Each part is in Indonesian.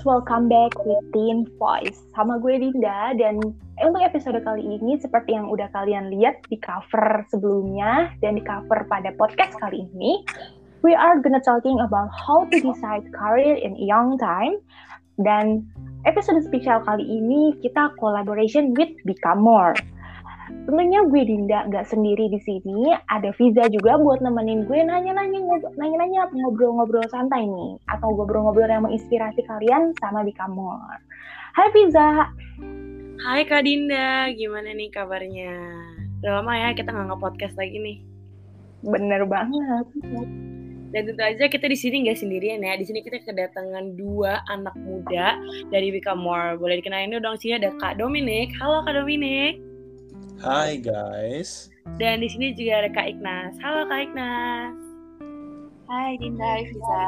Pros, welcome back with Teen Voice. Sama gue Dinda dan untuk episode kali ini seperti yang udah kalian lihat di cover sebelumnya dan di cover pada podcast kali ini We are gonna talking about how to decide career in young time. Dan episode spesial kali ini kita collaboration with Become More Tentunya gue Dinda nggak sendiri di sini, ada Viza juga buat nemenin gue nanya-nanya nanya-nanya ngobrol-ngobrol santai nih atau ngobrol-ngobrol yang menginspirasi kalian sama di Kamor. Hai Viza. Hai Kak Dinda, gimana nih kabarnya? Udah lama ya kita nggak nge-podcast lagi nih. Bener banget. Dan tentu aja kita di sini nggak sendirian ya. Di sini kita kedatangan dua anak muda dari Become More. Boleh dikenalin dong sini ada Kak Dominik. Halo Kak Dominik. Hai guys. Dan di sini juga ada Kak Ignas. Halo Kak Ignas. Hai Dinda, hai Fiza.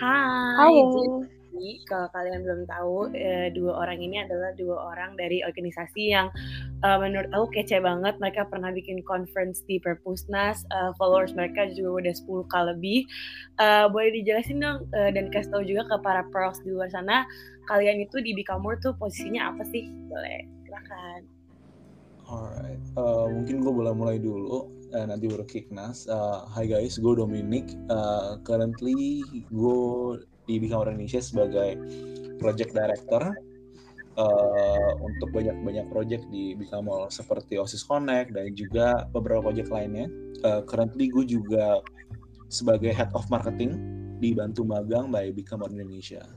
Hai. Halo. Jadi kalau kalian belum tahu, eh, dua orang ini adalah dua orang dari organisasi yang uh, menurut aku kece banget. Mereka pernah bikin conference di Perpusnas. Uh, followers mereka juga udah 10 k lebih. Boleh dijelasin dong dan kasih tahu juga ke para pros di luar sana, kalian itu di Bikamur tuh posisinya apa sih? Boleh, silakan. Alright, uh, mungkin gue boleh mulai dulu. Uh, nanti baru Kiknas. Uh, hi guys, gue Dominic. Uh, currently gue di Become Indonesia sebagai project director uh, untuk banyak-banyak project di Become seperti Osis Connect dan juga beberapa project lainnya. Uh, currently gue juga sebagai head of marketing dibantu magang by Become Indonesia.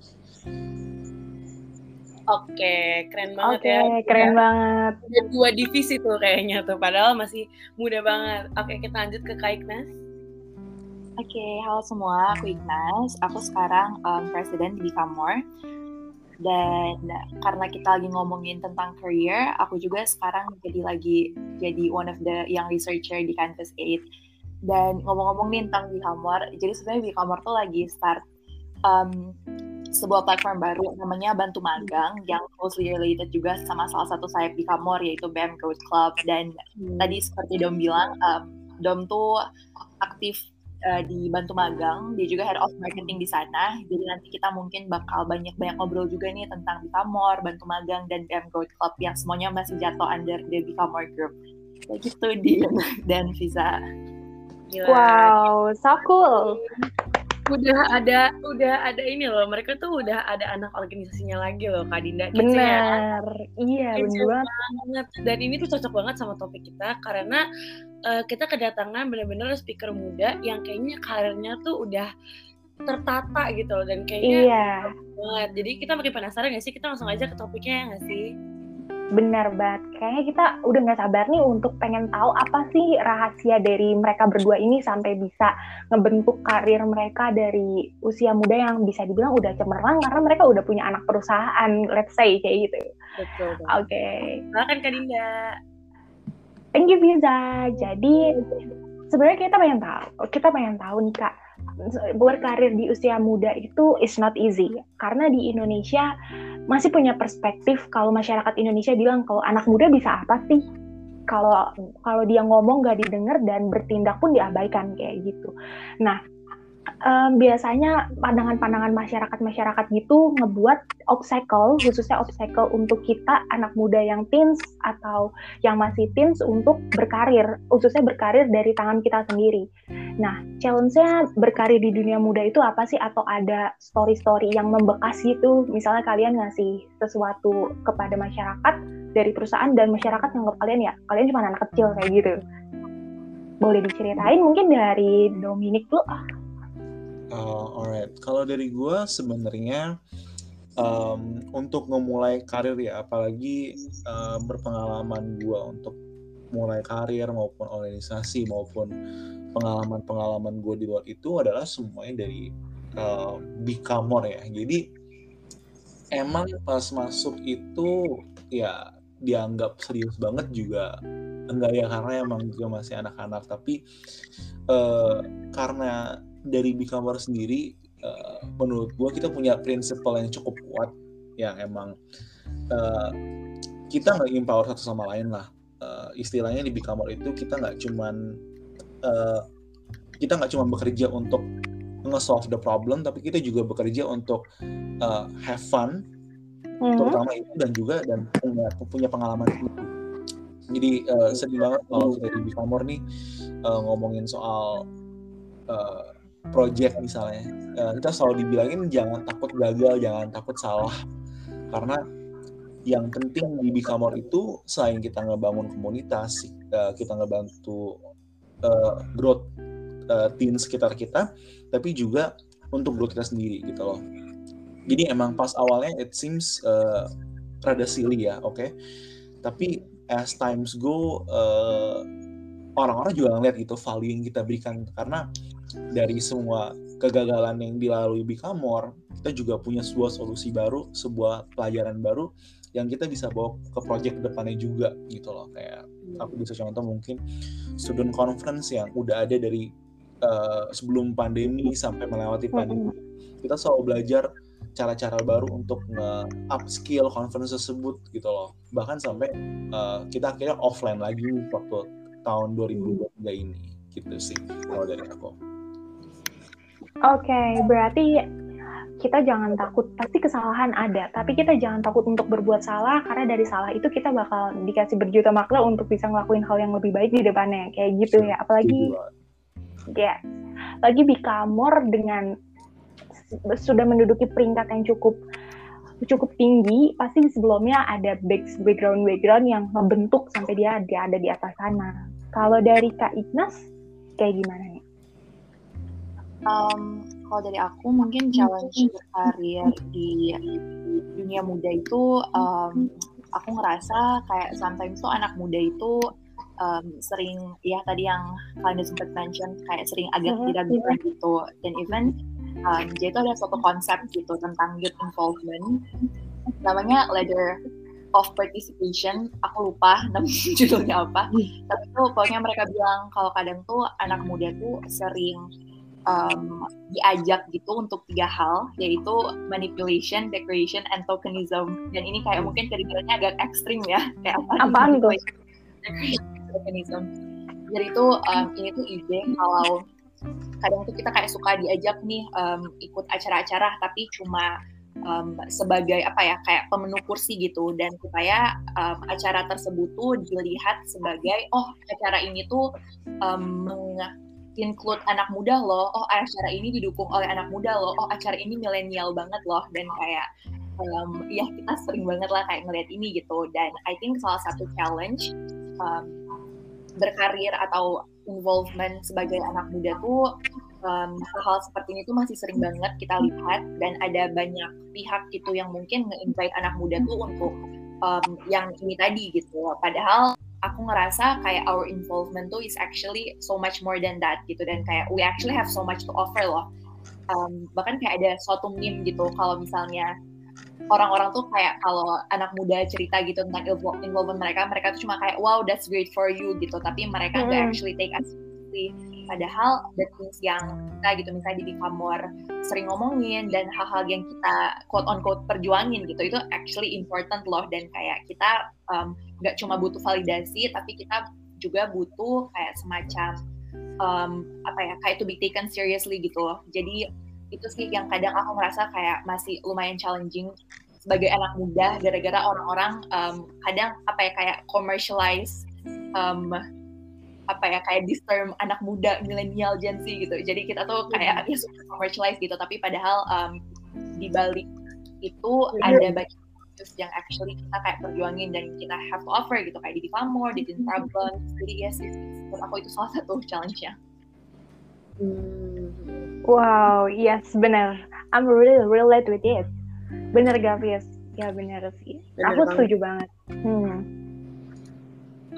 Oke, keren banget Oke, ya. keren banget. Ada dua divisi tuh kayaknya tuh, padahal masih muda banget. Oke, kita lanjut ke Kak Ignas. Oke, halo semua, aku Ignas. Aku sekarang um, presiden di Become Dan karena kita lagi ngomongin tentang career, aku juga sekarang jadi lagi jadi one of the young researcher di Canvas 8. Dan ngomong-ngomong nih tentang Become jadi sebenarnya Become tuh lagi start um, sebuah platform baru namanya Bantu Magang yang closely related juga sama salah satu sayap di Kamor yaitu BM Growth Club. Dan hmm. tadi seperti Dom bilang um, Dom tuh aktif uh, di Bantu Magang. Dia juga head of marketing di sana. Jadi nanti kita mungkin bakal banyak-banyak ngobrol juga nih tentang Bikamor, Bantu Magang dan BM Growth Club yang semuanya masih jatuh under the Bikamor Group. Kayak gitu Din dan Visa Wow, so cool udah ada udah ada ini loh mereka tuh udah ada anak organisasinya lagi loh Kak Dinda benar iya benar banget. dan ini tuh cocok banget sama topik kita karena uh, kita kedatangan benar-benar speaker muda yang kayaknya karirnya tuh udah tertata gitu loh dan kayaknya iya. banget. Jadi kita makin penasaran gak sih? Kita langsung aja ke topiknya ya gak sih benar banget. Kayaknya kita udah nggak sabar nih untuk pengen tahu apa sih rahasia dari mereka berdua ini sampai bisa ngebentuk karir mereka dari usia muda yang bisa dibilang udah cemerlang karena mereka udah punya anak perusahaan, let's say kayak gitu. Betul. Oke. Okay. Silakan Kak Dinda. Thank you. Jadi sebenarnya kita pengen tahu, kita pengen tahu nih Kak, berkarir di usia muda itu is not easy karena di Indonesia masih punya perspektif kalau masyarakat Indonesia bilang kalau anak muda bisa apa sih kalau kalau dia ngomong gak didengar dan bertindak pun diabaikan kayak gitu. Nah um, biasanya pandangan-pandangan masyarakat-masyarakat gitu ngebuat obstacle, khususnya obstacle untuk kita anak muda yang teens atau yang masih teens untuk berkarir, khususnya berkarir dari tangan kita sendiri. Nah, challenge-nya berkarir di dunia muda itu apa sih? Atau ada story-story yang membekas gitu? Misalnya kalian ngasih sesuatu kepada masyarakat dari perusahaan dan masyarakat yang kalian ya, kalian cuma anak kecil kayak gitu. Boleh diceritain mungkin dari Dominic dulu Uh, alright, kalau dari gue sebenarnya um, untuk memulai karir ya, apalagi uh, berpengalaman gue untuk mulai karir maupun organisasi maupun pengalaman-pengalaman gue di luar itu adalah semuanya dari uh, Bikamor ya. Jadi emang pas masuk itu ya dianggap serius banget juga enggak ya karena emang juga masih anak-anak. Tapi uh, karena dari Bikamar sendiri uh, menurut gue kita punya prinsipal yang cukup kuat yang emang uh, kita nggak empower satu sama lain lah. Uh, istilahnya di Bikamar itu kita nggak cuman uh, kita nggak cuma bekerja untuk nge-solve the problem tapi kita juga bekerja untuk uh, have fun mm-hmm. terutama itu dan juga dan punya punya pengalaman itu. Jadi uh, sedih banget kalau kita di Bikamor nih uh, ngomongin soal uh, project misalnya. Uh, kita selalu dibilangin jangan takut gagal jangan takut salah. Karena yang penting di Bikamor itu selain kita ngebangun komunitas uh, kita ngebantu uh, growth uh, tim sekitar kita tapi juga untuk growth kita sendiri gitu loh. Jadi emang pas awalnya it seems uh, rada silly ya oke. Okay? tapi as times go uh, orang-orang juga ngeliat gitu value yang kita berikan. Karena dari semua kegagalan yang dilalui Bikamor kita juga punya sebuah solusi baru sebuah pelajaran baru yang kita bisa bawa ke project depannya juga gitu loh. Kayak aku bisa contoh mungkin student conference yang udah ada dari uh, sebelum pandemi sampai melewati pandemi. Kita selalu belajar cara-cara baru untuk nge-up skill conference tersebut gitu loh. Bahkan sampai uh, kita akhirnya offline lagi waktu tahun 2023 ini. Gitu sih kalau dari aku. Oke, okay, berarti kita jangan takut. Pasti kesalahan ada tapi kita jangan takut untuk berbuat salah karena dari salah itu kita bakal dikasih berjuta makna untuk bisa ngelakuin hal yang lebih baik di depannya. Kayak gitu ya apalagi ya lagi Bikamor dengan sudah menduduki peringkat yang cukup cukup tinggi pasti sebelumnya ada background background yang membentuk sampai dia ada ada di atas sana. Kalau dari Kak Ignas kayak gimana? Um, kalau dari aku mungkin challenge berkarir di dunia muda itu um, aku ngerasa kayak sometimes tuh anak muda itu um, sering ya tadi yang kalian sempat mention kayak sering agak mm-hmm. tidak bisa gitu. Dan even um, jadi itu ada suatu konsep gitu tentang youth involvement. Namanya ladder of participation. Aku lupa nama judulnya apa. Tapi tuh pokoknya mereka bilang kalau kadang tuh anak muda tuh sering um, diajak gitu untuk tiga hal yaitu manipulation, decoration, and tokenism. Dan ini kayak mungkin kedengarannya agak ekstrim ya kayak apa? Apaan tuh? Tokenism. Jadi itu um, ini tuh ide kalau kadang tuh kita kayak suka diajak nih um, ikut acara-acara tapi cuma um, sebagai apa ya kayak pemenuh kursi gitu dan supaya um, acara tersebut tuh dilihat sebagai oh acara ini tuh um, include anak muda loh. Oh acara ini didukung oleh anak muda loh. Oh acara ini milenial banget loh. Dan kayak um, ya kita sering banget lah kayak ngeliat ini gitu. Dan I think salah satu challenge um, berkarir atau involvement sebagai anak muda tuh um, hal-hal seperti ini tuh masih sering banget kita lihat. Dan ada banyak pihak gitu yang mungkin nge-invite anak muda tuh untuk um, yang ini tadi gitu. Padahal aku ngerasa kayak our involvement tuh is actually so much more than that gitu. Dan kayak we actually have so much to offer loh. Um, bahkan kayak ada suatu meme gitu kalau misalnya orang-orang tuh kayak kalau anak muda cerita gitu tentang involvement mereka mereka tuh cuma kayak wow that's great for you gitu. Tapi mereka mm. actually take us seriously padahal the things yang kita gitu misalnya di Bikamor sering ngomongin dan hal-hal yang kita quote on quote perjuangin gitu itu actually important loh. Dan kayak kita nggak um, cuma butuh validasi tapi kita juga butuh kayak semacam um, apa ya kayak to be taken seriously gitu loh. Jadi itu sih yang kadang aku merasa kayak masih lumayan challenging sebagai anak muda gara-gara orang-orang um, kadang apa ya kayak commercialize um, apa ya kayak this term anak muda milenial Gen Z gitu. Jadi kita tuh kayak ya super commercialize gitu. Tapi padahal um, di balik itu yeah. ada banyak issues yang actually kita kayak perjuangin dan kita have to offer gitu. Kayak di Famor, di Teen Problem jadi yes. Menurut aku itu salah satu challenge-nya. Hmm. wow yes benar I'm really relate with it. Bener Gavies ya bener sih. Bener aku banget. setuju banget. Hmm.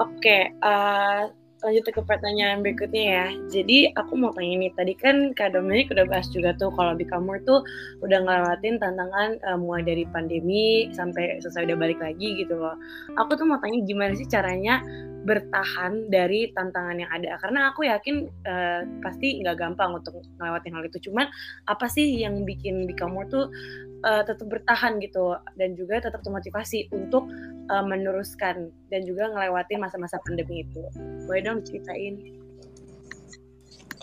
oke okay, uh, lanjut ke pertanyaan berikutnya ya. Jadi aku mau tanya nih, tadi kan Kak Dominic udah bahas juga tuh kalau di Kamur tuh udah ngelewatin tantangan uh, mulai dari pandemi sampai selesai udah balik lagi gitu loh. Aku tuh mau tanya gimana sih caranya bertahan dari tantangan yang ada. Karena aku yakin uh, pasti nggak gampang untuk ngelewatin hal itu. Cuman apa sih yang bikin di kamu tuh uh, tetap bertahan gitu? Dan juga tetap termotivasi untuk uh, meneruskan dan juga ngelewatin masa-masa pandemi itu. Boleh dong ceritain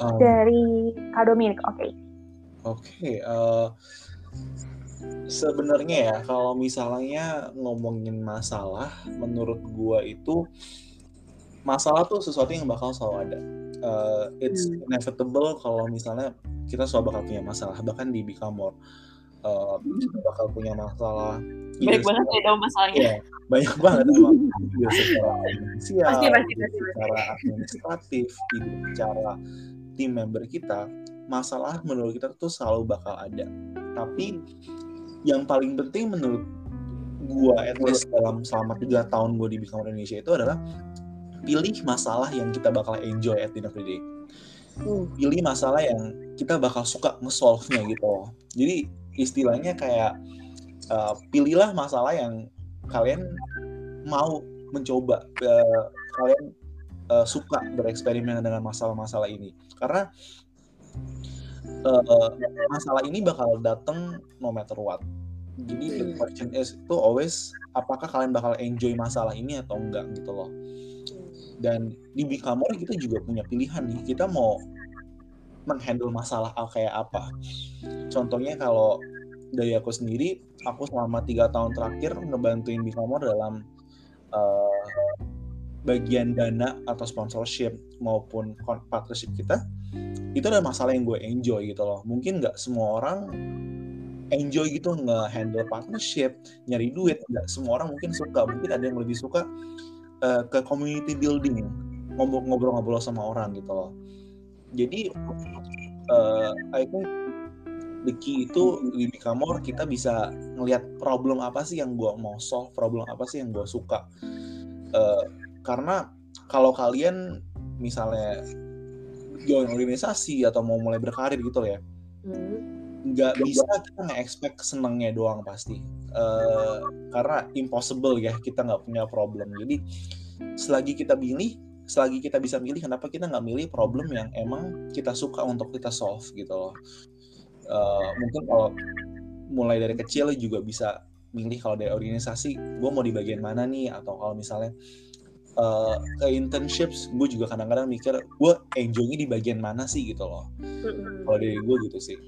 um, dari Kak Dominic oke. Okay. Oke, uh, sebenarnya ya kalau misalnya ngomongin masalah, menurut gua itu masalah tuh sesuatu yang bakal selalu ada. Uh, it's Hmm. inevitable kalau misalnya kita selalu bakal punya masalah, bahkan di Become More, uh, kita bakal punya masalah. Banyak either banget ya dong masalahnya. Iya, banyak banget emang. Either secara finansial, Pasti, pasti, pasti, secara administratif, either secara tim member kita, masalah menurut kita tuh selalu bakal ada. Tapi yang paling penting menurut gua at least dalam selama tiga tahun gua di Become Indonesia itu adalah pilih masalah yang kita bakal enjoy at the end of the day. Hmm. Pilih masalah yang kita bakal suka nge-solve-nya gitu. Jadi istilahnya kayak uh, pilihlah masalah yang kalian mau mencoba, uh, kalian uh, suka bereksperimen dengan masalah-masalah ini. Karena uh, masalah ini bakal datang no matter what. Jadi the Hmm. question is itu always apakah kalian bakal enjoy masalah ini atau enggak gitu loh. Dan di Bikamor kita juga punya pilihan nih. Kita mau menghandle masalah kayak apa. Contohnya kalau dari aku sendiri, aku selama tiga tahun terakhir ngebantuin Bikamor dalam uh, bagian dana atau sponsorship maupun partnership kita itu adalah masalah yang gue enjoy gitu loh mungkin nggak semua orang enjoy gitu nge-handle partnership nyari duit nggak semua orang mungkin suka mungkin ada yang lebih suka uh, ke community building ngobrol- ngobrol-ngobrol sama orang gitu loh. Jadi uh, I think the key itu di Bikamor kita bisa ngelihat problem apa sih yang gue mau solve problem apa sih yang gue suka. Uh, karena kalau kalian misalnya join organisasi atau mau mulai berkarir gitu ya Hmm. Nggak bisa kita nge-expect senengnya doang pasti. Eh, karena impossible ya kita nggak punya problem. Jadi selagi kita pilih selagi kita bisa milih kenapa kita nggak milih problem yang emang kita suka untuk kita solve gitu loh. Eh, mungkin kalau mulai dari kecil juga bisa milih kalau dari organisasi gue mau di bagian mana nih? Atau kalau misalnya eh, ke internships gue juga kadang-kadang mikir gue enjoynya di bagian mana sih? gitu loh. Kalau dari gue gitu sih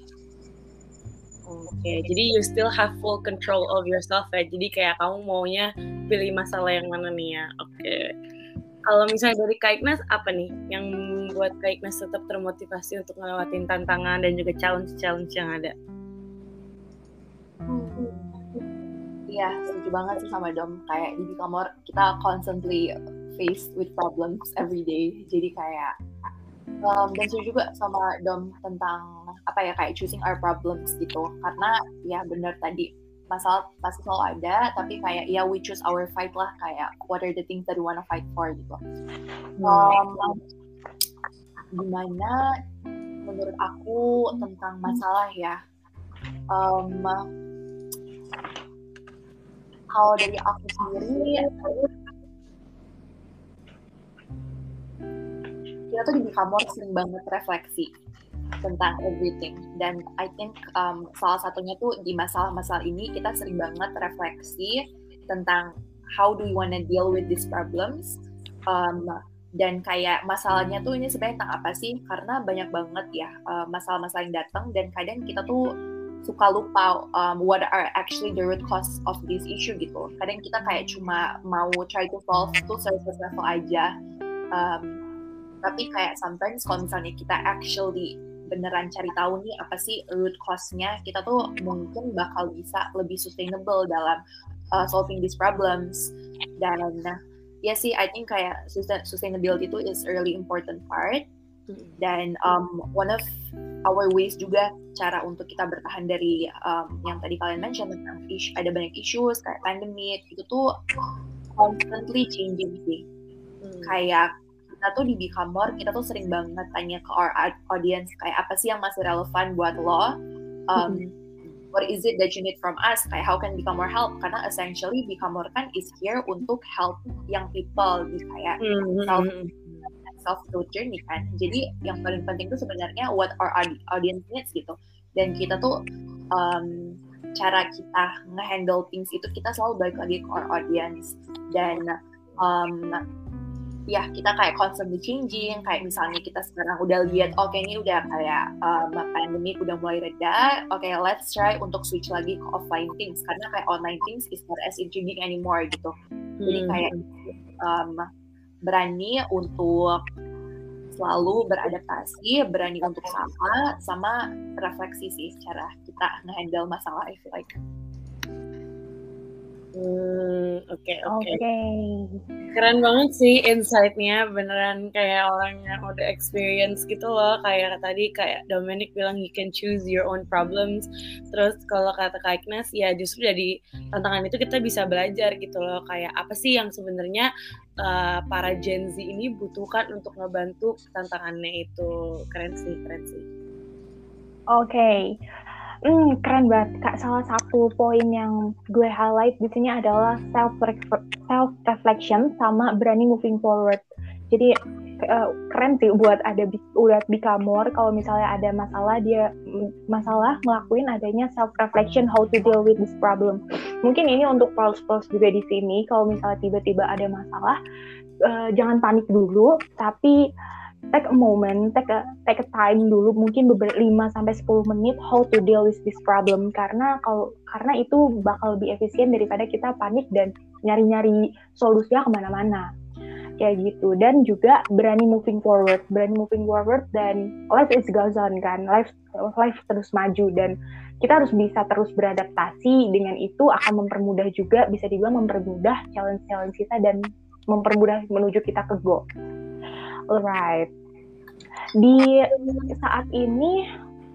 Oke, jadi you still have full control of yourself ya. Jadi kayak kamu maunya pilih masalah yang mana nih ya. Oke. Kalau misalnya dari Ignas, apa nih yang membuat Ignas tetap termotivasi untuk ngelewatin tantangan dan juga challenge-challenge yang ada? Iya, setuju banget sih sama Dom. Kayak di Bikamor, kita constantly faced with problems every day. Jadi kayak, um, dan setuju juga sama Dom tentang apa ya, kayak choosing our problems gitu. Karena ya benar tadi, masalah pasti selalu ada, tapi kayak ya we choose our fight lah. Kayak what are the things that we wanna fight for gitu. Um, gimana menurut aku tentang masalah ya? Um, kalau dari aku sendiri kita tuh di Bikamor sering banget refleksi tentang everything dan I think um, salah satunya tuh di masalah-masalah ini kita sering banget refleksi tentang how do we wanna deal with these problems um, dan kayak masalahnya tuh ini sebenarnya tentang apa sih karena banyak banget ya uh, masalah-masalah yang datang dan kadang kita tuh suka lupa um, what are actually the root cause of this issue gitu. Kadang kita kayak cuma mau try to solve to surface level aja. Um, tapi kayak sometimes kalau misalnya kita actually beneran cari tahu nih apa sih root cause-nya, kita tuh mungkin bakal bisa lebih sustainable dalam uh, solving these problems. Dan ya sih, I think kayak sustain- sustainability itu is a really important part dan um, one of our ways juga cara untuk kita bertahan dari um, yang tadi kalian mention tentang isu, ada banyak issues kayak pandemic itu tuh constantly changing sih Hmm. kayak kita tuh di Bikamor kita tuh sering banget tanya ke our audience kayak apa sih yang masih relevan buat lo? Um, what is it that you need from us? Kayak how can Bikamor help? Karena essentially Bikamor kan is here untuk help young people di kayak Hmm, self hmm, self growth journey kan. Jadi yang paling penting itu sebenarnya what our audi- audience needs gitu. Dan kita tuh um, cara kita ngehandle things itu kita selalu balik lagi ke our audience. Dan um, ya kita kayak constantly changing kayak misalnya kita sekarang udah lihat oke okay, ini udah kayak um, pandemi udah mulai reda oke okay, let's try untuk switch lagi ke offline things karena kayak online things is not as intriguing anymore gitu. Jadi hmm. kayak um, berani untuk selalu beradaptasi berani untuk sama sama refleksi sih cara kita ngehandle masalah I feel like Hmm, oke okay, oke. Okay. Okay. Keren banget sih insight-nya, beneran kayak orang yang udah experience gitu loh. Kayak tadi kayak Dominic bilang you can choose your own problems. Terus kalau kata Kak Ignas ya justru dari tantangan itu kita bisa belajar gitu loh. Kayak apa sih yang sebenarnya uh, para Gen Z ini butuhkan untuk ngebantu tantangannya itu. Keren sih, keren sih. Oke. Okay. Hmm, keren banget kak. Salah satu poin yang gue highlight di sini adalah self self reflection sama berani moving forward. Jadi uh, keren sih buat ada buat Bikamor kalau misalnya ada masalah dia masalah ngelakuin adanya self reflection how to deal with this problem. Mungkin ini untuk pros-pros juga di sini kalau misalnya tiba-tiba ada masalah uh, jangan panik dulu tapi take a moment, take a take a time dulu mungkin beberapa 5 sampai 10 menit how to deal with this problem. Karena kalau karena itu bakal lebih efisien daripada kita panik dan nyari-nyari solusinya ke mana-mana. Kayak gitu. Dan juga berani moving forward berani moving forward dan life is goes on kan. Life life terus maju dan kita harus bisa terus beradaptasi. Dengan itu akan mempermudah juga bisa dibilang mempermudah challenge-challenge kita dan mempermudah menuju kita ke goal Alright. Di saat ini,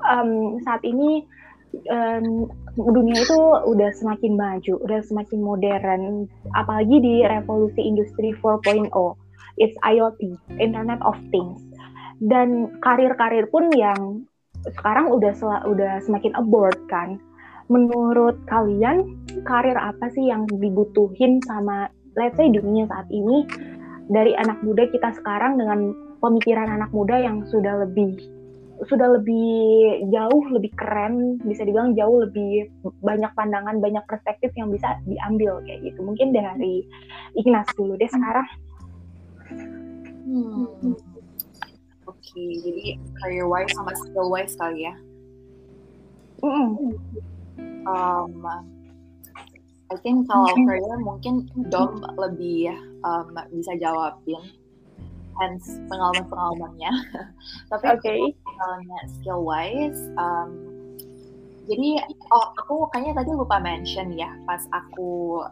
um, saat ini um, dunia itu udah semakin maju, udah semakin modern, apalagi di revolusi industri 4.0. It's IoT, Internet of Things. Dan karir-karir pun yang sekarang udah udah semakin abroad kan. Menurut kalian, karir apa sih yang dibutuhin sama let's say dunia saat ini dari anak muda kita sekarang dengan pemikiran anak muda yang sudah lebih sudah lebih jauh lebih keren bisa dibilang jauh lebih banyak pandangan banyak perspektif yang bisa diambil kayak gitu mungkin dari Ignas dulu deh sekarang hmm. oke okay, jadi career wise sama skill wise kali ya mm. um, I think kalau career mungkin Dom lebih um, bisa jawabin hence pengalaman-pengalamannya. Tapi okay. misalnya skill wise, um, jadi oh aku kayaknya tadi lupa mention ya pas aku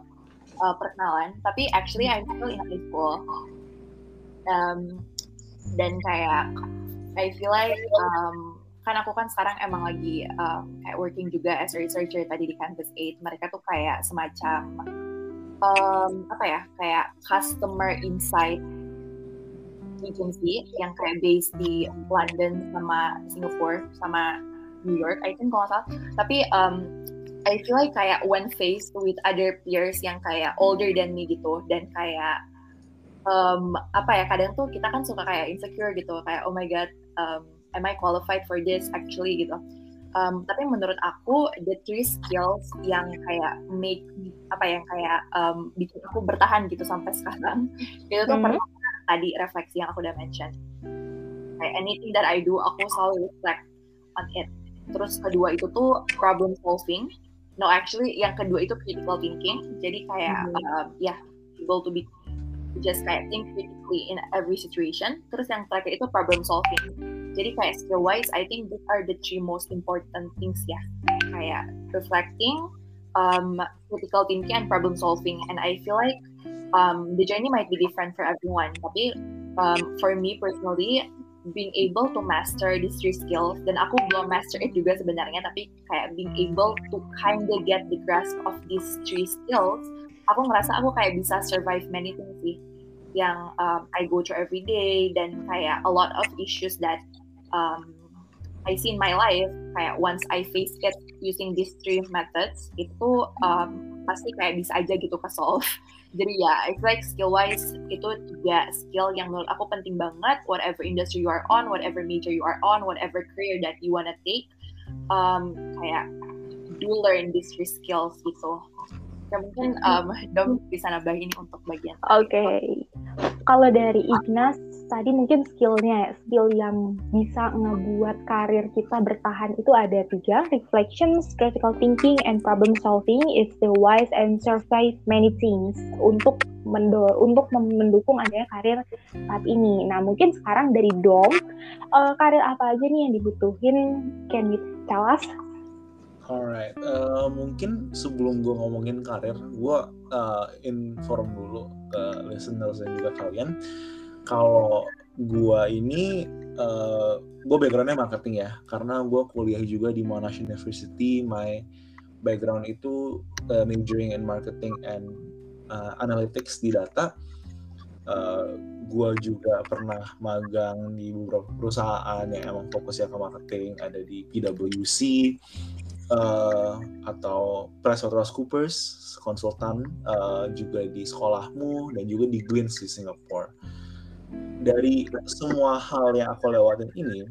uh, perkenalan. Tapi actually I'm still in high school. Um, dan kayak I feel like um, kan aku kan sekarang emang lagi um, kayak working juga as a researcher tadi di Campus 8. Mereka tuh kayak semacam um, apa ya kayak customer insight agency yang kayak based di London sama Singapore sama New York I think kalau salah tapi um, I feel like kayak when faced with other peers yang kayak older than me gitu dan kayak um, apa ya kadang tuh kita kan suka kayak insecure gitu kayak oh my god um, am I qualified for this actually gitu. Um, tapi menurut aku the three skills yang kayak make apa yang kayak um, bikin aku bertahan gitu sampai sekarang itu tuh mm -hmm. pertama tadi refleksi yang aku udah mention. Kayak anything that I do aku selalu reflect on it. Terus kedua itu tuh problem solving. No actually yang kedua itu critical thinking. Jadi kayak mm -hmm. um, ya yeah, able to be just kayak think critically in every situation. Terus yang terakhir itu problem solving jadi kayak skill wise, I think these are the three most important things ya. Kayak reflecting, um, critical thinking, and problem solving. And I feel like um, the journey might be different for everyone. Tapi um, for me personally, being able to master these three skills dan aku belum master it juga sebenarnya tapi kayak being able to kind of get the grasp of these three skills aku ngerasa aku kayak bisa survive many things sih yang um, I go through every day dan kayak a lot of issues that um, I see in my life kayak once I face it using these three methods itu um, pasti kayak bisa aja gitu ke solve jadi ya it's like skill wise itu tiga skill yang menurut aku penting banget. Whatever industry you are on whatever major you are on whatever career that you wanna take um, kayak do learn these three skills gitu. Ya mungkin um, Dom bisa nambah ini untuk bagian oke. Okay. kalau dari Ignas tadi mungkin skillnya ya, skill yang bisa ngebuat karir kita bertahan itu ada tiga, reflections, critical thinking, and problem solving is the wise and survive many things untuk mendo untuk mendukung adanya karir saat ini. Nah mungkin sekarang dari Dom, uh, karir apa aja nih yang dibutuhin? Can you tell us? Alright, uh, mungkin sebelum gue ngomongin karir, gue uh, inform dulu ke listeners dan juga kalian kalau gue ini uh, eh, gue backgroundnya marketing ya. Karena gue kuliah juga di Monash University. My background itu uh, majoring in marketing and uh, analytics di data. Uh, gue juga pernah magang di beberapa perusahaan yang emang fokusnya ke marketing. Ada di PwC uh, atau PricewaterhouseCoopers konsultan uh, juga di sekolahmu dan juga di Glints di Singapore dari semua hal yang aku lewatin ini,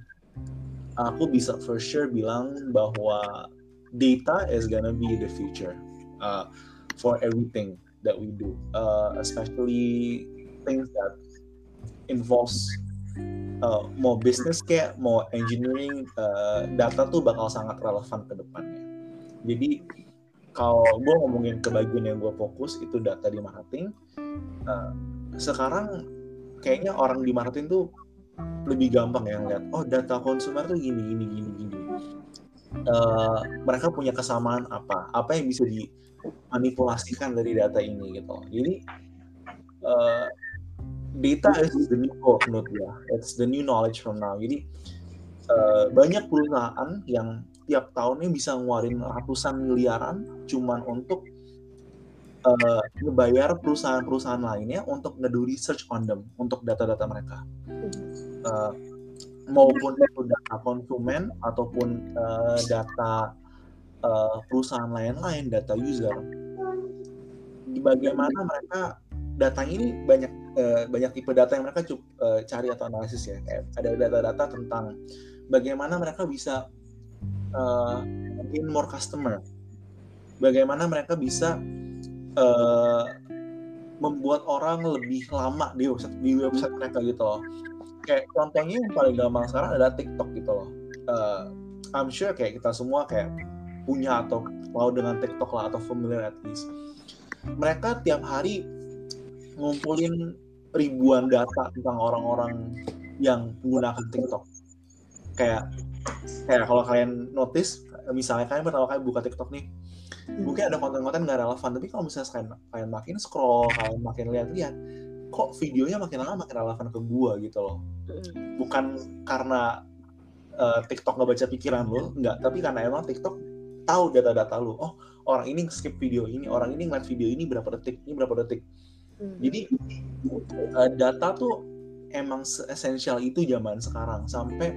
aku bisa for sure bilang bahwa data is gonna be the future uh, for everything that we do, uh, especially things that involves uh, mau business kayak mau engineering, uh, data tuh bakal sangat relevan ke depannya. Jadi kalau gue ngomongin ke bagian yang gue fokus itu data di marketing, uh, sekarang kayaknya orang di marketing tuh lebih gampang ya ngeliat oh data konsumer tuh gini gini gini gini. Uh, mereka punya kesamaan apa? Apa yang bisa dimanipulasikan dari data ini gitu. Jadi uh, data is the new gold menurut it's the new knowledge from now. Jadi uh, banyak perusahaan yang tiap tahunnya bisa ngeluarin ratusan miliaran cuman untuk uh, ngebayar perusahaan-perusahaan lainnya untuk ngedu research on them untuk data-data mereka. Uh, maupun itu data konsumen ataupun uh, data uh, perusahaan lain-lain data user. Bagaimana mereka data ini banyak uh, banyak tipe data yang mereka cukup uh, cari atau analisis ya. Kayak ada data-data tentang bagaimana mereka bisa uh, gain more customer. Bagaimana mereka bisa uh, membuat orang lebih lama di website di website mereka gitu loh. Kayak contohnya yang paling gampang sekarang adalah TikTok gitu loh. Uh, I'm sure kayak kita semua kayak punya atau mau dengan TikTok lah atau familiar at least. Mereka tiap hari ngumpulin ribuan data tentang orang-orang yang menggunakan TikTok. Kayak kayak kalau kalian notice misalnya kalian pertama kali buka TikTok nih, mungkin ada konten-konten nggak relevan tapi kalau misalnya kalian, kalian makin scroll kalian makin lihat-lihat kok videonya makin lama makin relevan ke gua gitu loh. Bukan karena uh, TikTok nggak baca pikiran lo nggak tapi karena emang TikTok tahu data-data lo oh orang ini skip video ini orang ini ngeliat video ini berapa detik ini berapa detik. Jadi uh, data tuh emang esensial itu zaman sekarang sampai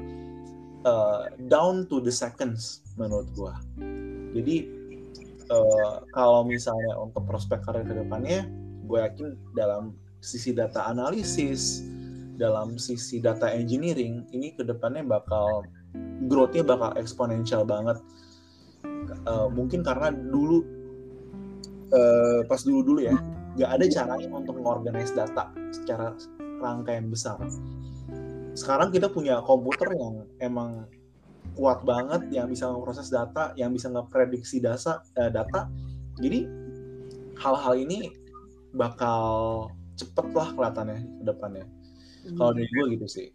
uh, down to the seconds menurut gua. Jadi uh, kalau misalnya untuk prospek karir ke depannya, gue yakin dalam sisi data analisis, dalam sisi data engineering, ini ke depannya bakal growth-nya bakal eksponensial banget. Uh, mungkin karena dulu uh, pas dulu dulu ya, nggak ada caranya untuk mengorganize data secara rangkaian besar. Sekarang kita punya komputer yang emang kuat banget yang bisa memproses data, yang bisa ngeprediksi data, uh, data. Jadi hal-hal ini bakal cepet lah kelihatannya ke depannya. Hmm. Kalau dari gue gitu sih.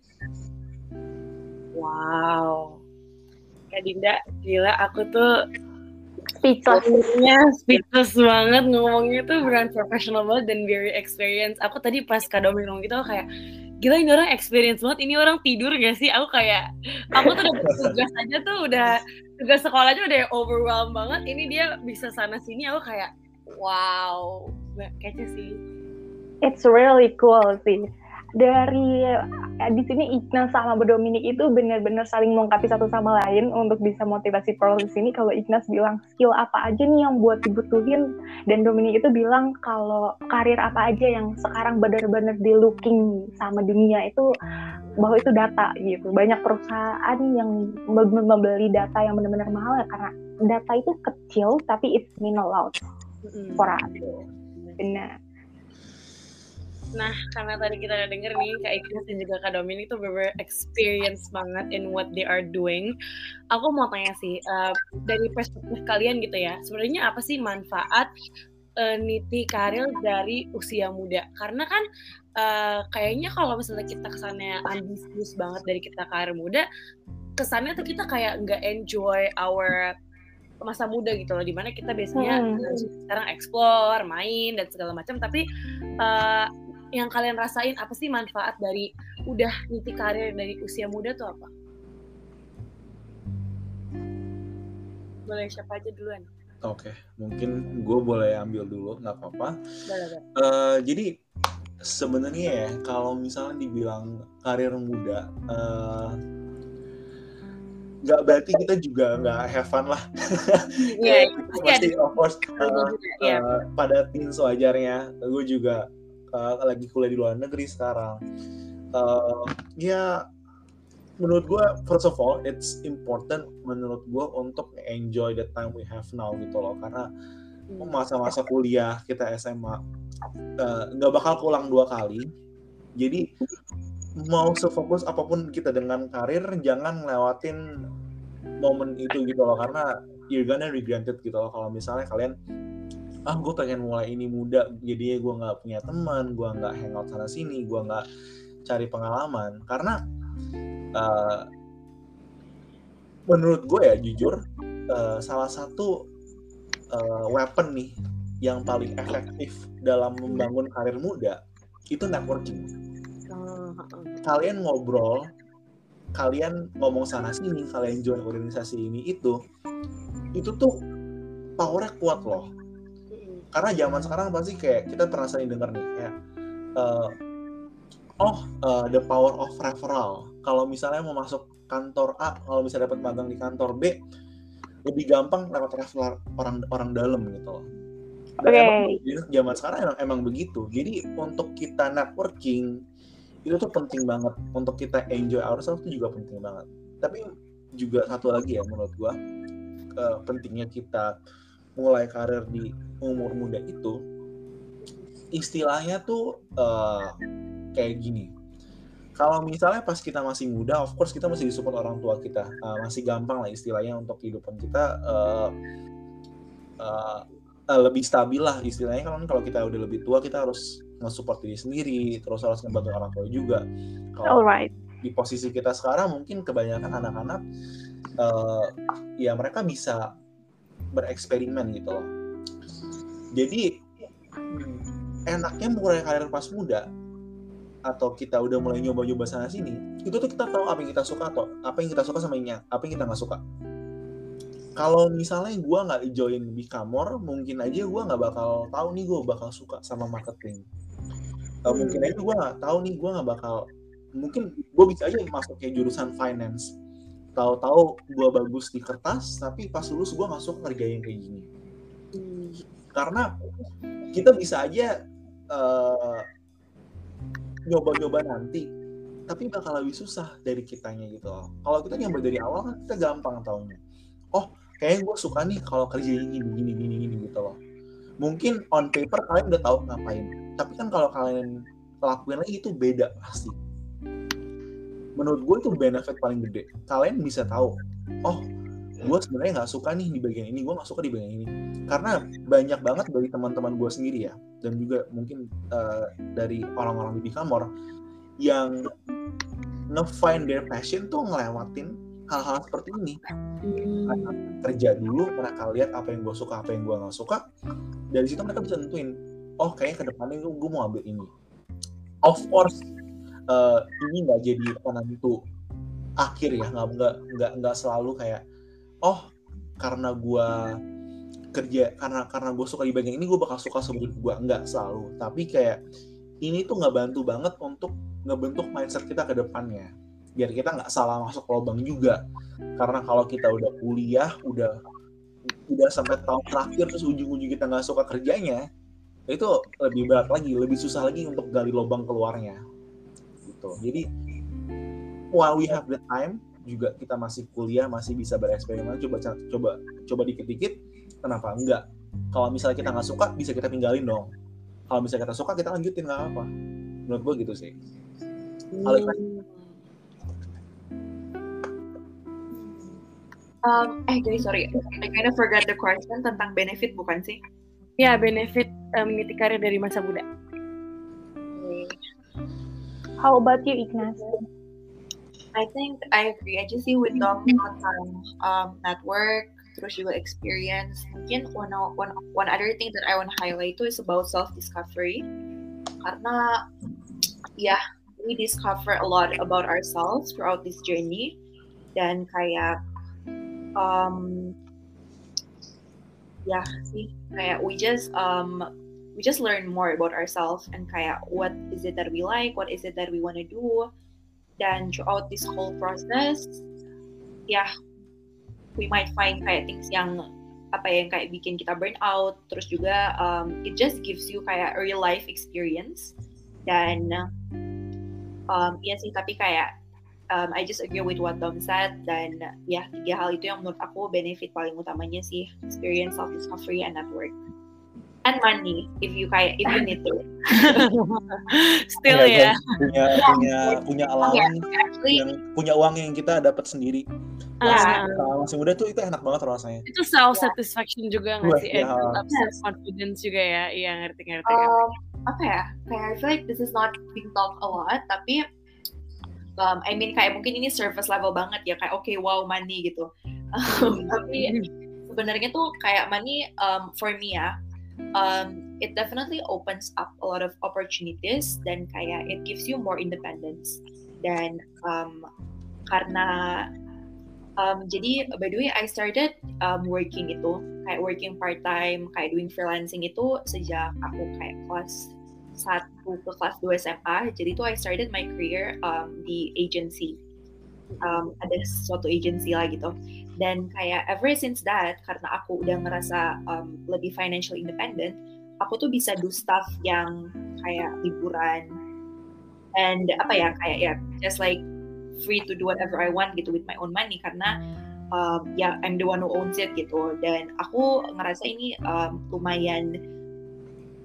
Wow. Kak Dinda, gila aku tuh speechless. speechless banget ngomongnya tuh beran profesional banget dan very experience. Aku tadi pas Kak Domi ngomong gitu kayak gila ini orang experience banget. Ini orang tidur gak sih? Aku kayak aku tuh udah tugas aja tuh udah tugas sekolahnya udah overwhelmed banget. Ini dia bisa sana sini aku kayak wow. Kece sih. It's really cool sih dari eh, di sini Ignas sama Dominik itu benar-benar saling melengkapi satu sama lain untuk bisa motivasi proses ini. Kalau Ignas bilang skill apa aja nih yang buat dibutuhin, dan Dominik itu bilang kalau karir apa aja yang sekarang benar-benar di looking sama dunia itu bahwa itu data gitu. Banyak perusahaan yang membeli data yang benar-benar mahal ya karena data itu kecil tapi it's mean a lot for us. Benar. Nah, karena tadi kita udah denger nih, Kak Ignas dan juga Kak Dominic tuh bener experience banget in what they are doing. Aku mau tanya sih, uh, dari perspektif kalian gitu ya, sebenarnya apa sih manfaat uh, niti karir dari usia muda? Karena kan uh, kayaknya kalau misalnya kita kesannya ambisius banget dari kita karir muda, kesannya tuh kita kayak nggak enjoy our masa muda gitu loh di mana kita biasanya hmm. sekarang explore main dan segala macam tapi uh, yang kalian rasain apa sih manfaat dari udah niti karir dari usia muda tuh apa? Boleh siapa aja duluan? Oke, okay. mungkin gue boleh ambil dulu, nggak apa-apa. Uh, jadi sebenarnya ya, kalau misalnya dibilang karir muda, uh, nggak berarti kita juga nggak have fun lah. Iya, yeah, pasti of course uh, uh, pada teens wajarnya. Gue juga uh, lagi kuliah di luar negeri sekarang. Uh, ya menurut gue first of all it's important menurut gue untuk enjoy the time we have now gitu loh. Karena hmm. masa-masa kuliah kita SMA eh, nggak uh, bakal pulang dua kali. Jadi mau sefokus apa pun kita dengan karir jangan lewatin momen itu gitu loh. Karena you're gonna regret it gitu loh. Kalau misalnya kalian ah gue pengen mulai ini muda jadinya gue nggak punya teman gue nggak hangout sana sini gue nggak cari pengalaman. Karena uh, menurut gue ya jujur uh, salah satu uh, weapon nih yang paling efektif dalam membangun karir muda itu networking. Kalian ngobrol kalian ngomong sana sini kalian join organisasi ini itu itu tuh powernya kuat loh karena zaman sekarang pasti kayak kita pernah sering dengar nih kayak uh, oh uh, the power of referral kalau misalnya mau masuk kantor A kalau misalnya dapat magang di kantor B lebih gampang lewat referral orang orang dalam gitu loh Oke. Okay. zaman sekarang emang, emang begitu. Jadi untuk kita networking itu tuh penting banget. Untuk kita enjoy ourselves itu juga penting banget. Tapi juga satu lagi ya menurut gua uh, pentingnya kita mulai karir di umur muda itu istilahnya tuh uh, kayak gini. Kalau misalnya pas kita masih muda of course kita masih disupport orang tua kita. Uh, masih gampang lah istilahnya untuk kehidupan kita uh, uh, uh, lebih stabil lah istilahnya. Kan kalau kita udah lebih tua kita harus nge-support diri sendiri terus harus ngebantu orang tua juga. Kalau Alright. di posisi kita sekarang mungkin kebanyakan anak-anak uh, ya mereka bisa bereksperimen gitu loh. Jadi enaknya mulai karir pas muda atau kita udah mulai nyoba-nyoba sana sini itu tuh kita tahu apa yang kita suka atau apa yang kita suka sama yang apa yang kita nggak suka. Kalau misalnya gue nggak join di kamor mungkin aja gue nggak bakal tahu nih gue bakal suka sama marketing. Uh, mungkin aja gue nggak tahu nih gue nggak bakal mungkin gue bisa aja masuk kayak jurusan finance tahu-tahu gue bagus di kertas tapi pas lulus gue suka ngerjain kayak gini. Karena kita bisa aja uh, nyoba-nyoba nanti tapi bakal lebih susah dari kitanya gitu loh. Kalau kita nyoba dari awal kan kita gampang taunya. Oh kayaknya gue suka nih kalau kerja gini gini gini gini gitu loh. Mungkin on paper kalian udah tahu ngapain tapi kan kalau kalian lakuin lagi itu beda pasti menurut gue itu benefit paling gede. Kalian bisa tahu oh gue sebenarnya nggak suka nih di bagian ini gue nggak suka di bagian ini. Karena banyak banget dari teman-teman gue sendiri ya dan juga mungkin uh, dari orang-orang di Bikamor yang nge-find their passion tuh ngelewatin hal-hal seperti ini. Mereka kerja dulu mereka lihat apa yang gue suka apa yang gue nggak suka dari situ mereka bisa nentuin oh kayaknya ke depannya gue mau ambil ini. Of course uh, ini nggak jadi penentu akhir ya nggak nggak nggak nggak selalu kayak oh karena gue kerja karena karena gue suka di bagian ini gue bakal suka sebelum gue nggak selalu. Tapi kayak ini tuh nggak bantu banget untuk ngebentuk mindset kita ke depannya. Biar kita nggak salah masuk lubang juga. Karena kalau kita udah kuliah udah udah sampai tahun terakhir terus ujung-ujung kita nggak suka kerjanya itu lebih berat lagi lebih susah lagi untuk gali lubang keluarnya gitu jadi while we have the time juga kita masih kuliah masih bisa bereksperimen coba coba coba dikit-dikit kenapa enggak kalau misalnya kita nggak suka bisa kita tinggalin dong kalau misalnya kita suka kita lanjutin nggak apa menurut gue gitu sih Hmm. Um, eh guys, sorry, I kind of forgot the question tentang benefit bukan sih? Ya, benefit uh, mengikuti karir dari masa muda. How about you, Ignas? I think I agree I just see with Dom tentang um, network, terus juga experience. Mungkin one, one, one other thing that I want to highlight too is about self-discovery. Karena, yeah, we discover a lot about ourselves throughout this journey. Dan kayak, um, yeah, sih, kayak we just um, we just learn more about ourselves and kayak what is it that we like, what is it that we want to do, dan throughout this whole process, ya yeah, we might find kayak things yang apa yang kayak bikin kita burn out, terus juga um, it just gives you kayak real life experience. Dan um, iya sih tapi kayak um, I just agree with what Dom said. Dan ya tiga hal itu yang menurut aku benefit paling utamanya sih experience self discovery and network and money if you kayak if you need to. Still ya. Punya punya punya allowance yeah, actually, yang punya uang yang kita dapat sendiri. Uh, masih muda tuh itu enak banget rasanya. Itu self satisfaction yeah. juga nggak sih? Yeah. And self confidence juga ya. Iya ngerti ngerti. Um, apa ya? Kayak I feel like this is not being talked a lot, tapi um, I mean kayak mungkin ini surface level banget ya kayak oke okay, wow money gitu. Um, tapi sebenarnya tuh kayak money um, for me ya um, it definitely opens up a lot of opportunities dan kayak it gives you more independence. Dan um, karena um, jadi by the way I started um, working itu kayak working part time kayak doing freelancing itu sejak aku kayak kelas satu ke kelas 2 SMA jadi itu I started my career um, di agency um, ada suatu agency lah gitu. Dan kayak ever since that karena aku udah ngerasa um, lebih financial independent aku tuh bisa do stuff yang kayak liburan and apa ya kayak ya just like free to do whatever I want gitu with my own money karena um, ya I'm the one who owns it gitu. Dan aku ngerasa ini um, lumayan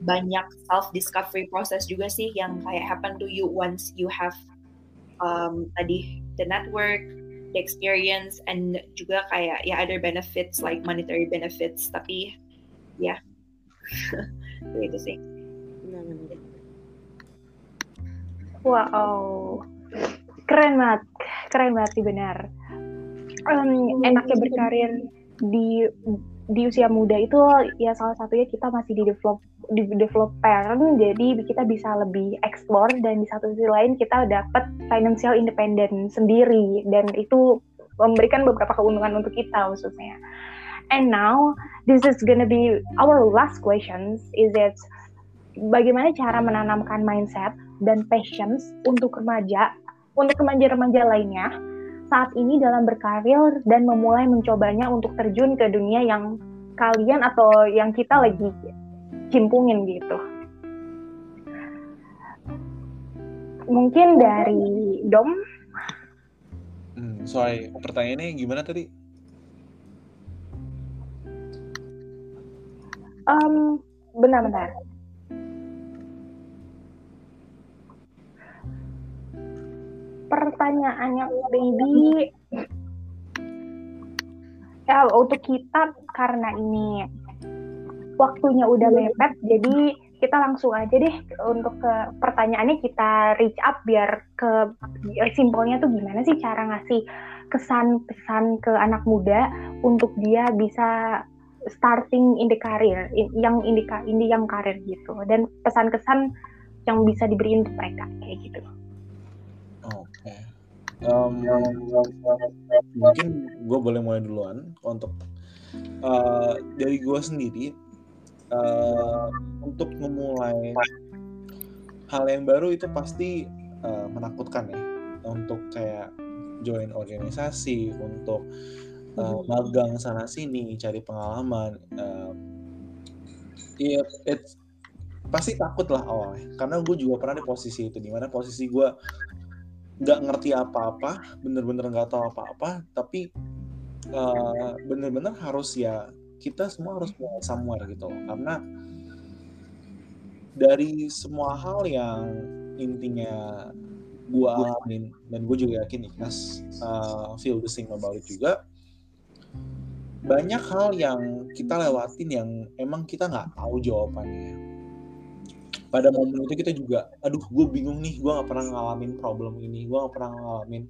banyak self discovery process juga sih yang kayak happen to you once you have um, tadi the network the experience and juga kayak ya other benefits like monetary benefits tapi ya. Yeah. itu sih wow. Keren banget keren banget sih benar. Um, enaknya berkarir di di usia muda itu ya salah satunya kita masih di develop di develop parent jadi kita bisa lebih explore dan di satu sisi lain kita dapat financial independent sendiri dan itu memberikan beberapa keuntungan untuk kita khususnya. And now this is gonna be our last questions is it bagaimana cara menanamkan mindset dan patience untuk remaja untuk remaja-remaja lainnya saat ini dalam berkarir dan memulai mencobanya untuk terjun ke dunia yang kalian atau yang kita lagi cimpungin gitu. Mungkin dari Dom. Hmm, sorry, pertanyaannya gimana tadi? Um, benar-benar. Pertanyaannya baby. Ya untuk kita karena ini waktunya udah mepet jadi kita langsung aja deh untuk ke pertanyaannya kita reach up biar ke simpelnya tuh gimana sih cara ngasih kesan pesan ke anak muda untuk dia bisa starting in the career yang indika ini yang karir gitu. Dan pesan-kesan yang bisa diberi untuk mereka kayak gitu. Um, mungkin gue boleh mulai duluan untuk uh, dari gue sendiri uh, untuk memulai hal yang baru itu pasti uh, menakutkan ya. Untuk kayak join organisasi untuk uh, magang sana sini cari pengalaman uh, yeah, it's pasti takut lah awalnya. Karena gue juga pernah di posisi itu di mana posisi gue nggak ngerti apa-apa, bener-bener nggak tahu apa-apa, tapi uh, bener-bener harus ya kita semua harus mulai somewhere gitu loh. Karena dari semua hal yang intinya gue alamin dan gue juga yakin Ignas uh, feel the same about it juga banyak hal yang kita lewatin yang emang kita nggak tahu jawabannya pada momen itu kita juga aduh gue bingung nih gue nggak pernah ngalamin problem ini gue nggak pernah ngalamin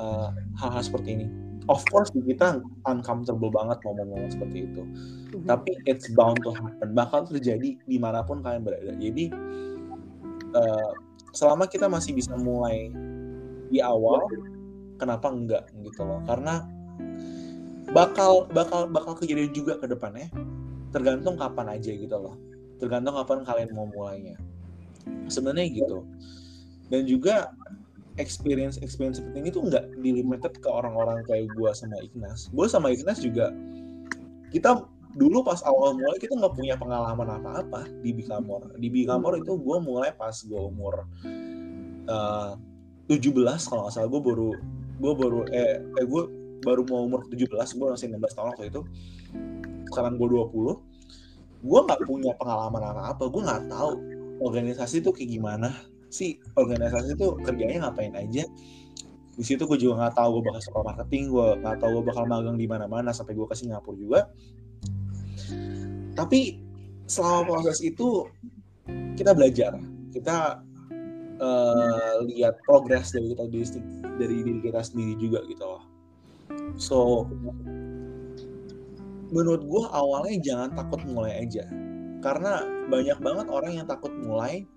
uh, hal-hal seperti ini. Of course kita uncomfortable banget momen-momen seperti itu. Mm-hmm. tapi it's bound to happen bakal terjadi di mana pun kalian berada. Jadi uh, selama kita masih bisa mulai di awal kenapa enggak gitu loh? Karena bakal bakal bakal kejadian juga ke depannya tergantung kapan aja gitu loh tergantung kapan kalian mau mulainya. Sebenarnya gitu. Dan juga experience experience seperti ini tuh nggak dilimited ke orang-orang kayak gue sama Ignas. Gue sama Ignas juga kita dulu pas awal mulai kita nggak punya pengalaman apa-apa di Bikamor. Di Bikamor itu gue mulai pas gue umur uh, 17 kalau nggak salah. Gue baru gue baru eh, eh gue baru mau umur 17 gue masih 16 tahun waktu itu. Sekarang gue 20 gue nggak punya pengalaman apa-apa gue nggak tahu organisasi itu kayak gimana. Sih organisasi itu kerjanya ngapain aja. Di situ gue juga nggak tahu gue bakal sekolah marketing gue nggak tahu gue bakal magang di mana-mana sampai gue ke Singapura juga. Tapi selama proses itu kita belajar. Kita uh, lihat progres dari kita dari diri kita sendiri juga gitu loh. So menurut gue awalnya jangan takut mulai aja. Karena banyak banget orang yang takut mulai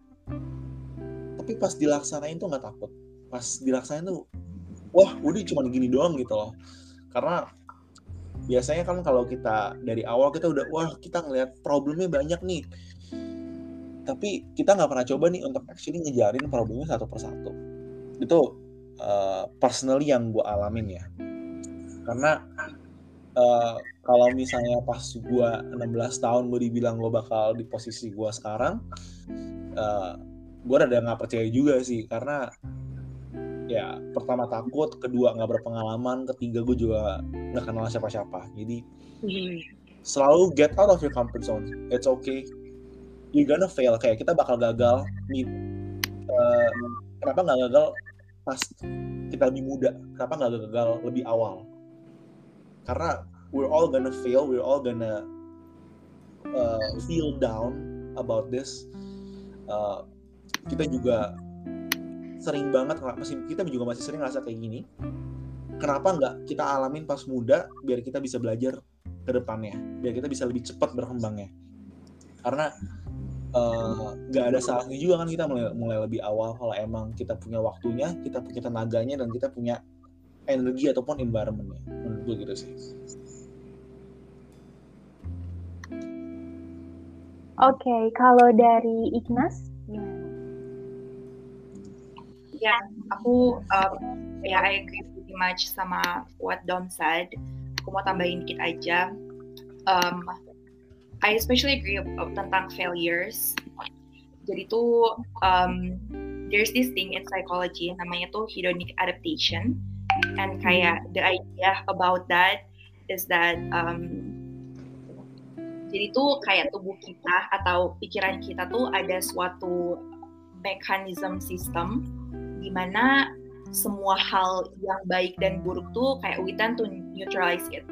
tapi pas dilaksanain tuh nggak takut. Pas dilaksanain tuh wah udah cuma gini doang gitu loh. Karena biasanya kan kalau kita dari awal kita udah wah kita ngelihat problemnya banyak nih. Tapi kita nggak pernah coba nih untuk actually ngejarin problemnya satu persatu. Itu uh, personally yang gue alamin ya. Karena uh, kalau misalnya pas gue 16 tahun gue dibilang gue bakal di posisi gue sekarang uh, eh, gue rada nggak percaya juga sih. Karena ya pertama takut kedua nggak berpengalaman ketiga gue juga nggak kenal siapa-siapa. Jadi hmm. selalu get out of your comfort zone. It's okay. You gonna fail. Kayak kita bakal gagal. Nih uh, kenapa nggak gagal pas kita lebih muda? Kenapa nggak gagal lebih awal karena we're all gonna fail we're all gonna uh, feel down about this. Uh, kita juga sering banget masih kita juga masih sering ngerasa kayak gini. Kenapa nggak kita alamin pas muda biar kita bisa belajar ke depannya? Biar kita bisa lebih cepat berkembangnya. Karena eh, nggak uh, ada salahnya juga kan kita mulai, mulai lebih awal kalau emang kita punya waktunya kita punya tenaganya dan kita punya energi ataupun environmentnya menurut gue gitu sih Oke, okay, kalau dari Ignas gimana? Ya, aku um, ya I agree pretty much sama what Dom said. Aku mau tambahin dikit aja. Um, I especially agree of, of, tentang failures. Jadi tuh um, there's this thing in psychology namanya tuh hedonic adaptation. And kayak the idea about that is that um, jadi tuh kayak tubuh kita atau pikiran kita tuh ada suatu mekanisme sistem di mana semua hal yang baik dan buruk tuh kayak we tend to neutralize it.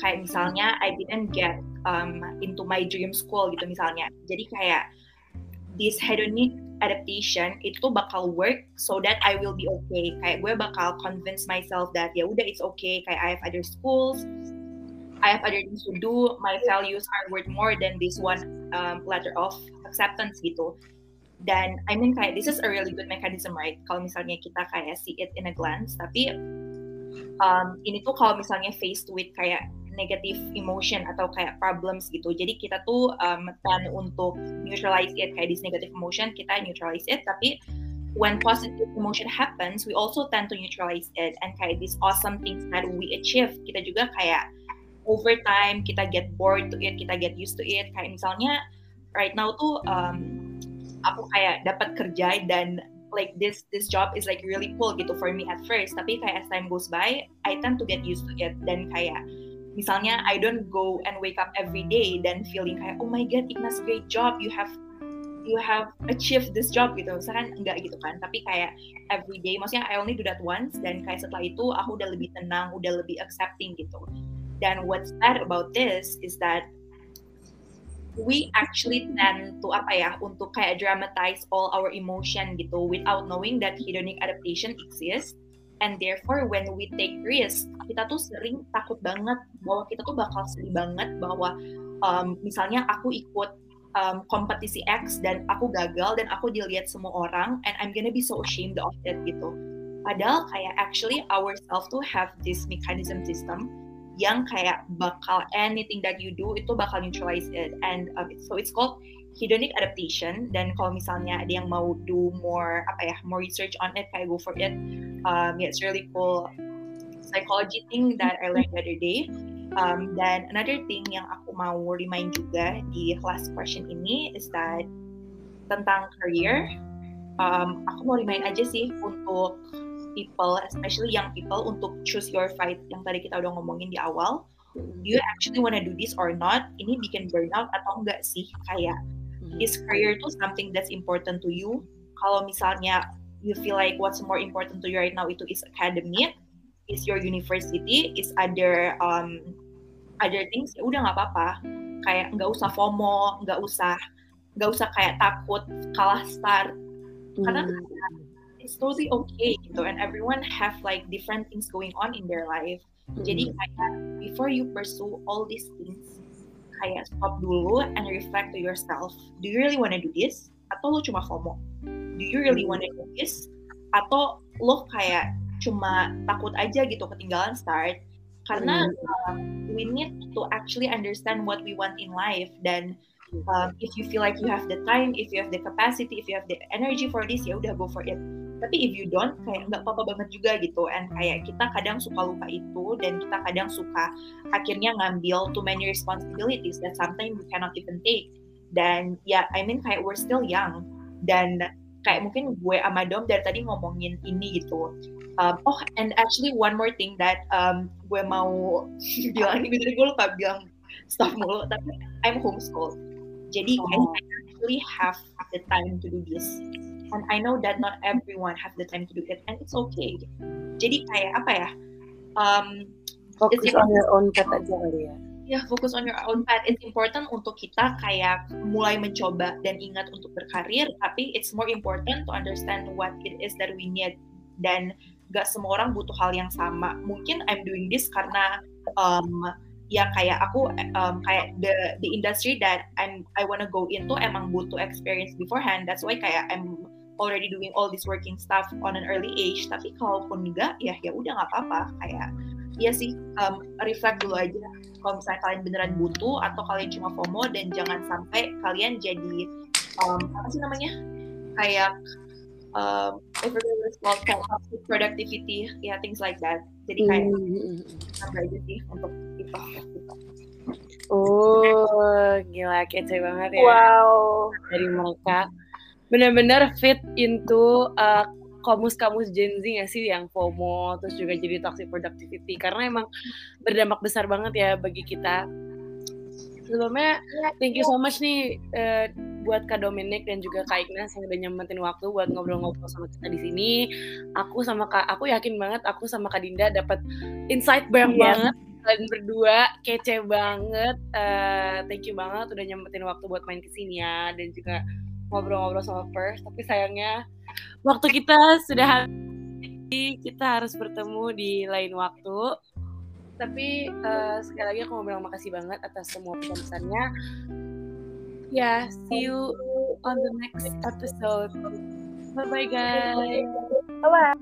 Kayak misalnya I didn't get um, into my dream school gitu misalnya. Jadi kayak this hedonic adaptation itu bakal work so that I will be okay. Kayak gue bakal convince myself that ya udah it's okay. Kayak I have other schools I have other things to do my values are worth more than this one um, letter of acceptance gitu. Dan I mean kayak this is a really good mechanism right? Kalau misalnya kita kayak see it in a glance. Tapi um, ini tuh kalau misalnya faced with kayak negative emotion atau kayak problems gitu. Jadi kita tuh um, tend untuk neutralize it kayak this negative emotion kita neutralize it. Tapi when positive emotion happens we also tend to neutralize it and kayak these awesome things that we achieve. Kita juga kayak over time kita get bored to it kita get used to it. Kayak misalnya right now tuh um, aku kayak dapat kerja dan like this this job is like really cool gitu for me at first. Tapi kayak as time goes by I tend to get used to it. Dan kayak misalnya I don't go and wake up every day dan feeling kayak oh my god Ignas great job. You have you have achieved this job gitu. Misalkan enggak gitu kan tapi kayak every day maksudnya I only do that once dan kayak setelah itu aku udah lebih tenang udah lebih accepting gitu. Dan what's sad about this is that we actually tend to apa ya untuk kayak dramatize all our emotion gitu without knowing that hedonic adaptation exists and therefore when we take risk kita tuh sering takut banget bahwa kita tuh bakal sedih banget bahwa um, misalnya aku ikut um, kompetisi X dan aku gagal dan aku dilihat semua orang and I'm gonna be so ashamed of it gitu. Padahal kayak actually ourselves tuh have this mechanism system yang kayak bakal anything that you do itu bakal neutralize it and um, so it's called hedonic adaptation dan kalau misalnya ada yang mau do more apa ya more research on it kayak go for it. Um, yeah, it's really cool psychology thing that I learned the other day. Um, dan another thing yang aku mau remind juga di last question ini is that tentang career um, aku mau remind aja sih untuk people especially young people untuk choose your fight yang tadi kita udah ngomongin di awal. Do you actually wanna do this or not? Ini bikin burnout atau enggak sih? Kayak is career itu something that's important to you. Kalau misalnya you feel like what's more important to you right now itu is academic is your university is other um other things ya udah nggak apa-apa. Kayak nggak usah FOMO nggak usah nggak usah kayak takut kalah start. Karena mm. it's totally okay gitu and everyone have like different things going on in their life. Jadi kayak before you pursue all these things kayak stop dulu and reflect to yourself. Do you really want to do this? Atau lo cuma FOMO? Do you really want to do this? Atau lo kayak cuma takut aja gitu ketinggalan start? Karena uh, we need to actually understand what we want in life dan um, if you feel like you have the time, if you have the capacity, if you have the energy for this, ya udah go for it tapi if you don't kayak nggak apa-apa banget juga gitu. And kayak kita kadang suka lupa itu dan kita kadang suka akhirnya ngambil too many responsibilities that sometimes we cannot even take. Dan ya I mean kayak we're still young. Dan kayak mungkin gue sama Dom dari tadi ngomongin ini gitu. Um, oh and actually one more thing that um, gue mau bilang ini gue lupa bilang stuff mulu tapi I'm homeschooled. Jadi oh. I actually have the time to do this and I know that not everyone have the time to do it and it's okay. Jadi kayak apa ya um, fokus on your own path aja kali ya. Ya fokus on your own path. It's important untuk kita kayak mulai mencoba dan ingat untuk berkarir tapi it's more important to understand what it is that we need. Dan gak semua orang butuh hal yang sama. Mungkin I'm doing this karena um, ya kayak aku um, kayak the the industry that I'm I wanna go into emang butuh experience beforehand. That's why kayak I'm already doing all this working stuff on an early age tapi kalaupun enggak ya ya udah nggak apa-apa kayak ya sih um, reflect dulu aja kalau misalnya kalian beneran butuh atau kalian cuma FOMO dan jangan sampai kalian jadi um, apa sih namanya kayak um, productivity ya yeah, things like that jadi kayak mm -hmm. aja sih untuk itu Oh, gila kece banget ya. Wow. Dari mereka benar-benar fit into uh, kamus-kamus Gen Z gak sih yang FOMO terus juga jadi toxic productivity karena emang berdampak besar banget ya bagi kita sebelumnya thank you so much nih uh, buat Kak Dominic dan juga Kak Ignas yang udah nyempetin waktu buat ngobrol-ngobrol sama kita di sini. Aku sama Kak, aku yakin banget aku sama Kak Dinda dapat insight banyak yeah. banget kalian berdua kece banget. Uh, thank you banget udah nyempetin waktu buat main ke sini ya dan juga ngobrol-ngobrol sama Pers tapi sayangnya waktu kita sudah habis kita harus bertemu di lain waktu. Tapi uh, sekali lagi aku mau bilang makasih banget atas semua pesan-pesannya. Ya yeah, see you on the next episode. Bye bye guys. Bye bye